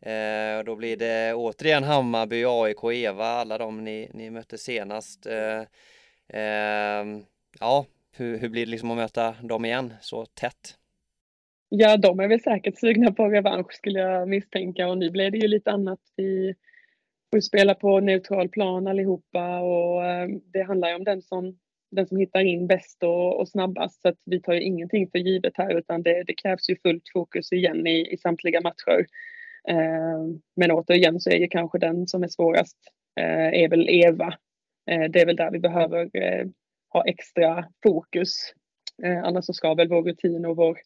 Eh, och då blir det återigen Hammarby, AIK, Eva, alla de ni, ni mötte senast. Eh, eh, ja, hur, hur blir det liksom att möta dem igen så tätt? Ja, de är väl säkert sugna på revansch skulle jag misstänka och nu blir det ju lite annat. Vi spelar spela på neutral plan allihopa och eh, det handlar ju om den som, den som hittar in bäst och, och snabbast. Så att vi tar ju ingenting för givet här utan det, det krävs ju fullt fokus igen i, i samtliga matcher. Eh, men återigen så är ju kanske den som är svårast eh, är väl Eva. Eh, det är väl där vi behöver eh, ha extra fokus. Eh, annars så ska väl vår rutin och vår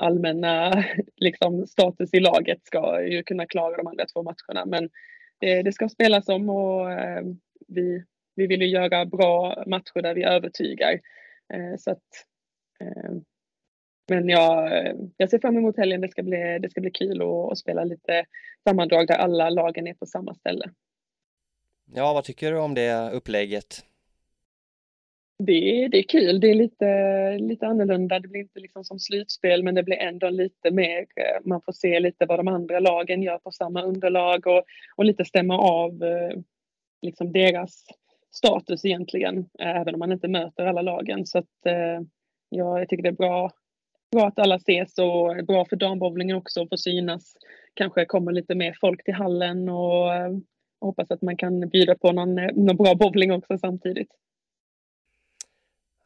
allmänna (laughs) liksom, status i laget ska ju kunna klara de andra två matcherna. Men det, det ska spelas om och eh, vi, vi vill ju göra bra matcher där vi övertygar. Eh, så att, eh, men jag, jag ser fram emot helgen. Det ska bli, det ska bli kul att spela lite sammandrag där alla lagen är på samma ställe. Ja, vad tycker du om det upplägget? Det, det är kul. Det är lite, lite annorlunda. Det blir inte liksom som slutspel men det blir ändå lite mer, eh, man får se lite vad de andra lagen gör på samma underlag och, och lite stämma av eh, liksom deras status egentligen, eh, även om man inte möter alla lagen. Så att, ja, jag tycker det är bra, bra att alla ses och bra för dambowlingen också att få synas. Kanske kommer lite mer folk till hallen och, och hoppas att man kan bjuda på någon, någon bra bowling också samtidigt.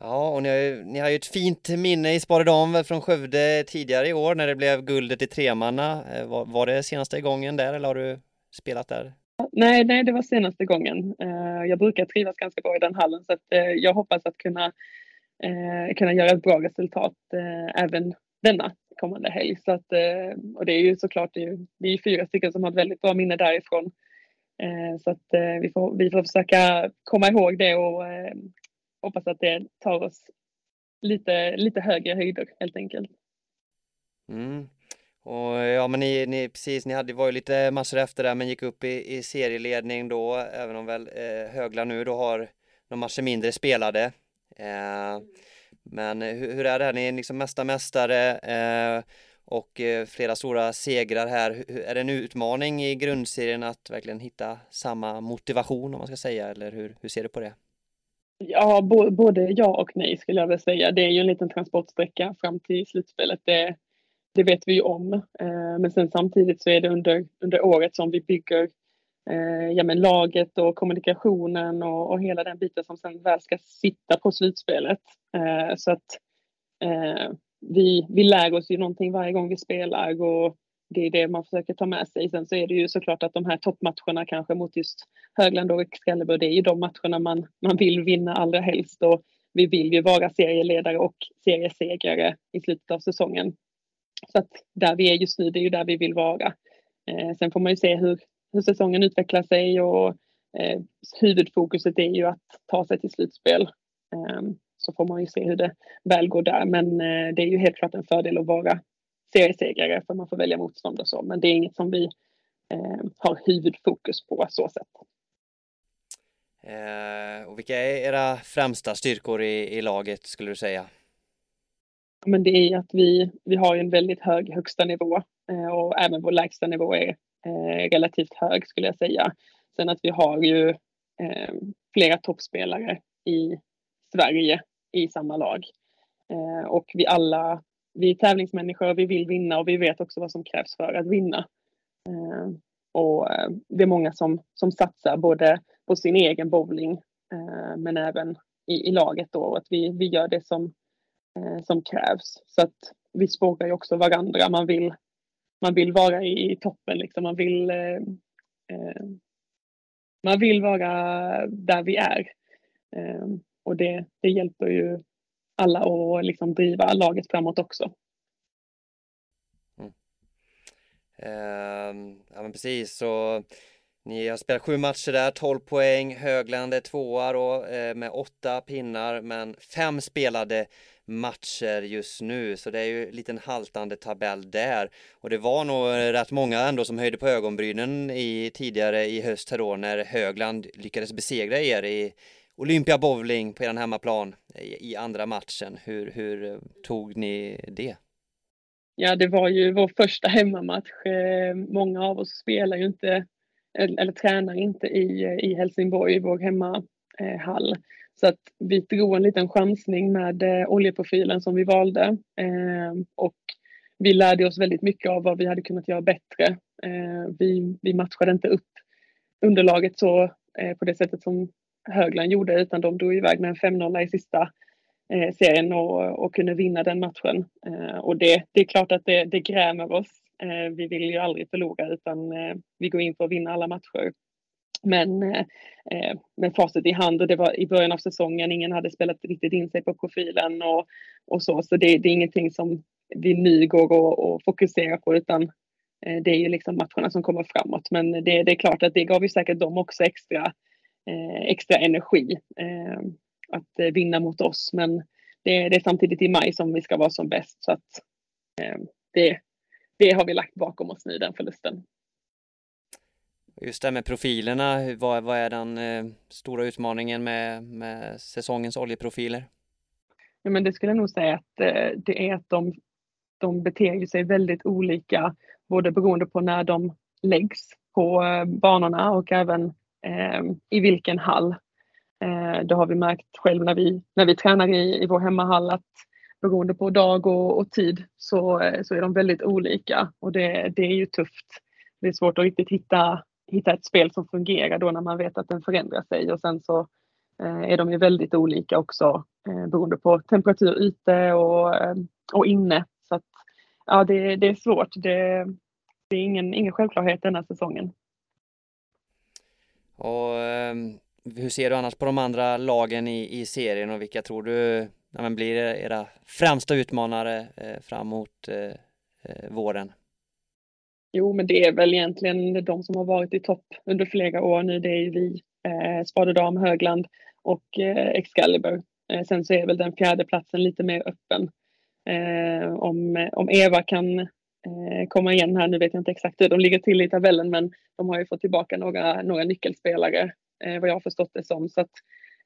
Ja, och ni har, ju, ni har ju ett fint minne i Sparedam från Skövde tidigare i år när det blev guldet i tremanna. Eh, var, var det senaste gången där eller har du spelat där? Nej, nej, det var senaste gången. Eh, jag brukar trivas ganska bra i den hallen så att eh, jag hoppas att kunna, kunna göra ett bra resultat även denna kommande helg. Så att, och det är ju såklart, det är, ju, det är fyra stycken som har ett väldigt bra minne därifrån. Så att vi får, vi får försöka komma ihåg det och hoppas att det tar oss lite, lite högre höjder helt enkelt. Mm. Och ja, men ni, ni, precis, ni hade, var ju lite massor efter där, men gick upp i, i serieledning då, även om väl eh, Högla nu då har några matcher mindre spelade. Eh, men hur, hur, är det här? Ni är liksom mesta mästare eh, och eh, flera stora segrar här. Är det en utmaning i grundserien att verkligen hitta samma motivation om man ska säga, eller hur, hur ser du på det? Ja, både ja och nej skulle jag vilja säga. Det är ju en liten transportsträcka fram till slutspelet. Det, det vet vi ju om. Eh, men sen samtidigt så är det under, under året som vi bygger eh, ja, men laget och kommunikationen och, och hela den biten som sen väl ska sitta på slutspelet. Eh, så att eh, vi, vi lär oss ju någonting varje gång vi spelar och det är det man försöker ta med sig. Sen så är det ju såklart att de här toppmatcherna kanske mot just Högland och Excalibur, det är ju de matcherna man, man vill vinna allra helst och vi vill ju vara serieledare och seriesegrare i slutet av säsongen. Så att där vi är just nu, det är ju där vi vill vara. Eh, sen får man ju se hur, hur säsongen utvecklar sig och eh, huvudfokuset är ju att ta sig till slutspel. Eh, så får man ju se hur det väl går där, men eh, det är ju helt klart en fördel att vara seriesegrare för man får välja motstånd och så. Men det är inget som vi eh, har huvudfokus på så sätt. Eh, och vilka är era främsta styrkor i, i laget skulle du säga? Men det är att vi, vi har en väldigt hög högsta nivå eh, och även vår lägsta nivå är eh, relativt hög skulle jag säga. Sen att vi har ju eh, flera toppspelare i Sverige i samma lag. Eh, och vi alla vi är tävlingsmänniskor, och vi vill vinna och vi vet också vad som krävs för att vinna. Eh, och eh, det är många som, som satsar både på sin egen bowling eh, men även i, i laget då och att vi, vi gör det som, eh, som krävs. Så att vi spårar ju också varandra. Man vill, man vill vara i, i toppen liksom. Man vill, eh, eh man vill vara där vi är. Eh, och det, det hjälper ju alla och liksom driva laget framåt också. Mm. Eh, ja men precis så ni har spelat sju matcher där, 12 poäng, Högland är tvåa då eh, med åtta pinnar men fem spelade matcher just nu så det är ju en liten haltande tabell där och det var nog rätt många ändå som höjde på ögonbrynen i tidigare i höst här då när Högland lyckades besegra er i Olympia Bowling på er hemmaplan i andra matchen. Hur, hur eh, tog ni det? Ja, det var ju vår första hemmamatch. Eh, många av oss spelar ju inte eller, eller tränar inte i, eh, i Helsingborg, i vår hemmahall. Så att vi drog en liten chansning med eh, oljeprofilen som vi valde och vi lärde oss väldigt mycket av vad vi hade kunnat göra bättre. Vi, vi matchade inte upp underlaget så på det sättet som Högland gjorde utan de drog iväg med en 5-0 i sista eh, serien och, och kunde vinna den matchen. Eh, och det, det är klart att det, det grämer oss. Eh, vi vill ju aldrig förlora utan eh, vi går in för att vinna alla matcher. Men eh, eh med facit i hand och det var i början av säsongen, ingen hade spelat riktigt in sig på profilen och, och så, så det, det är ingenting som vi nu går och, och fokuserar på utan eh, det är ju liksom matcherna som kommer framåt. Men det, det är klart att det gav ju säkert dem också extra extra energi eh, att eh, vinna mot oss. Men det, det, är samtidigt i maj som vi ska vara som bäst så att eh, det, det har vi lagt bakom oss nu, den förlusten. Just det med profilerna, vad, vad är den eh, stora utmaningen med, med säsongens oljeprofiler? Ja, men det skulle jag nog säga att eh, det är att de, de beter sig väldigt olika, både beroende på när de läggs på eh, banorna och även eh, Ehm, i vilken hall. Eh, det har vi märkt själv när vi, när vi tränar i, i vår hemmahall att beroende på dag och, och tid så, eh, så är de väldigt olika och det, det är ju tufft. Det är svårt att riktigt hitta, hitta ett spel som fungerar då när man vet att den förändrar sig och sen så eh, är de ju väldigt olika också eh, beroende på temperatur ute och, eh, och inne. Så att, ja, det, det är svårt. Det, det är ingen, ingen självklarhet denna säsongen. Och ehm, hur ser du annars på de andra lagen i, i serien och vilka tror du ja, men blir era främsta utmanare eh, fram mot eh, eh, våren? Jo, men det är väl egentligen de som har varit i topp under flera år nu. Det är ju vi, eh, Spadedam, Högland och eh, Excalibur. Eh, sen så är väl den fjärde platsen lite mer öppen. Eh, om, om Eva kan Eh, komma igen här, nu vet jag inte exakt hur de ligger till i tabellen, men de har ju fått tillbaka några, några nyckelspelare eh, vad jag har förstått det som. Så att,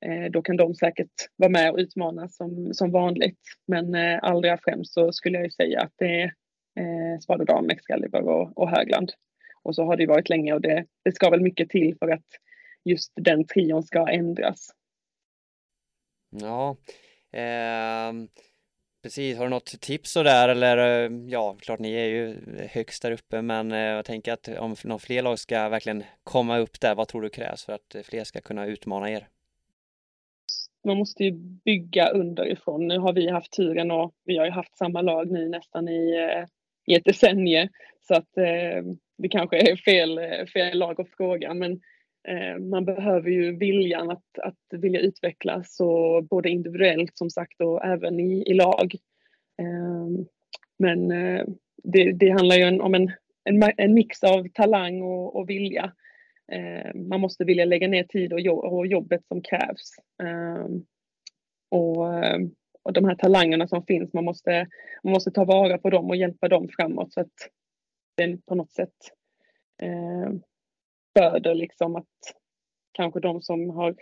eh, då kan de säkert vara med och utmana som, som vanligt. Men eh, allra främst så skulle jag ju säga att det är eh, Spadedam, Excalibur och, och Högland. Och så har det varit länge och det, det ska väl mycket till för att just den trion ska ändras. Ja, eh, precis. Har du något tips sådär eller eh, ja, klart ni är ju högst där uppe men eh, jag tänker att om några fler lag ska verkligen komma upp där, vad tror du krävs för att eh, fler ska kunna utmana er? Man måste ju bygga underifrån. Nu har vi haft turen och vi har ju haft samma lag nu nästan i, i ett decennium så att det kanske är fel, fel lag att fråga men Eh, Eh, man behöver ju viljan att, att vilja utvecklas och både individuellt som sagt och även i, i lag. Ehm, men eh, det, det handlar ju om en, en, en mix av talang och, och vilja. Eh, man måste vilja lägga ner tid och, jobb, och jobbet som krävs. Ehm, och, och de här talangerna som finns, man måste, man måste ta vara på dem och hjälpa dem framåt så att det på något sätt föder liksom att kanske de som har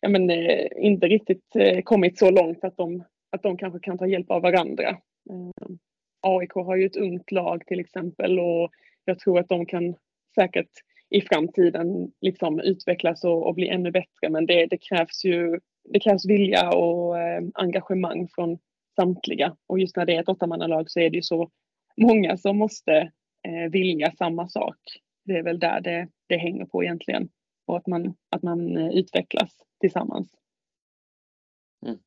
ja, men, eh, inte riktigt eh, kommit så långt att de, att de kanske kan ta hjälp av varandra. Eh, AIK har ju ett ungt lag till exempel och jag tror att de kan säkert i framtiden liksom utvecklas och, och bli ännu bättre. Men det, det, krävs ju det krävs vilja och eh, engagemang från samtliga. Och just när det är ett åttamannalag så är det ju så många som måste eh, vilja samma sak det är väl där det, det hänger på egentligen. Och att man, att man eh, utvecklas tillsammans. Mm.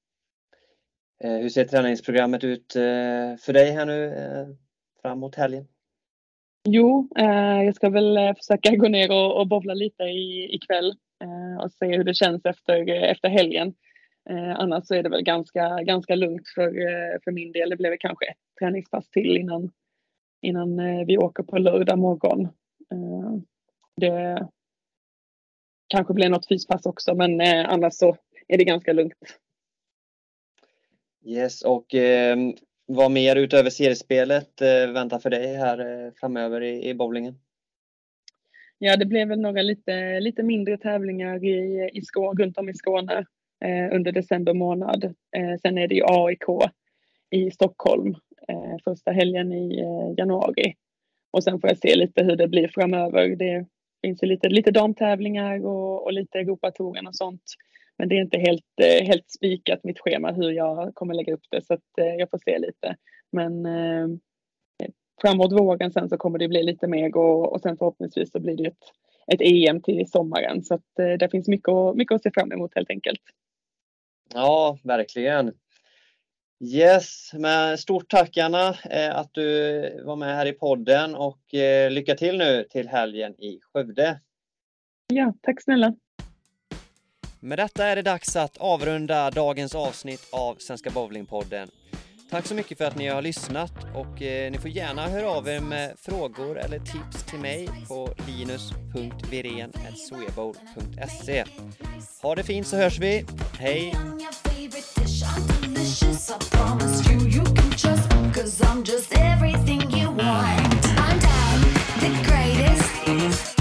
Eh, hur ser träningsprogrammet ut eh, för dig här nu framåt helgen? Jo, jag ska väl försöka gå ner och, och bowla lite i, ikväll och se hur det känns efter, efter helgen. annars så är det väl ganska, ganska lugnt för, för min del. Det blir kanske ett träningspass till innan, innan vi åker på lördag morgon. Eh, det kanske blir något fyspass också men eh, annars så är det ganska lugnt. Yes, och eh, vad mer utöver seriespelet eh, väntar för dig här eh, framöver i, i bowlingen? Ja, det blev väl några lite, lite mindre tävlingar i, i Skåne, runt om i Skåne eh, under december månad. Eh, sen är det ju AIK i Stockholm eh, första helgen i januari. Och sen får jag se lite hur det blir framöver. Det finns ju lite, lite damtävlingar och, och lite Europatouren och sånt. Men det är inte helt, eh, helt spikat mitt schema hur jag kommer lägga upp det så att eh, jag får se lite. Men eh, framåt våren sen så kommer det bli lite mer och, och sen förhoppningsvis så blir det ett, ett EM till sommaren så att eh, det finns mycket, mycket att se fram emot helt enkelt. Ja, verkligen. Yes, men stort tack Anna eh, att du var med här i podden och eh, lycka till nu till helgen i Skövde. Ja, tack snälla. Med detta är det dags att avrunda dagens avsnitt av Svenska Bowlingpodden. Tack så mycket för att ni har lyssnat och eh, ni får gärna höra av er med frågor eller tips till mig på linus.viren.swebowl.se. Ha det fint så hörs vi. Hej! Cause I'm just everything you want. I'm down, the greatest.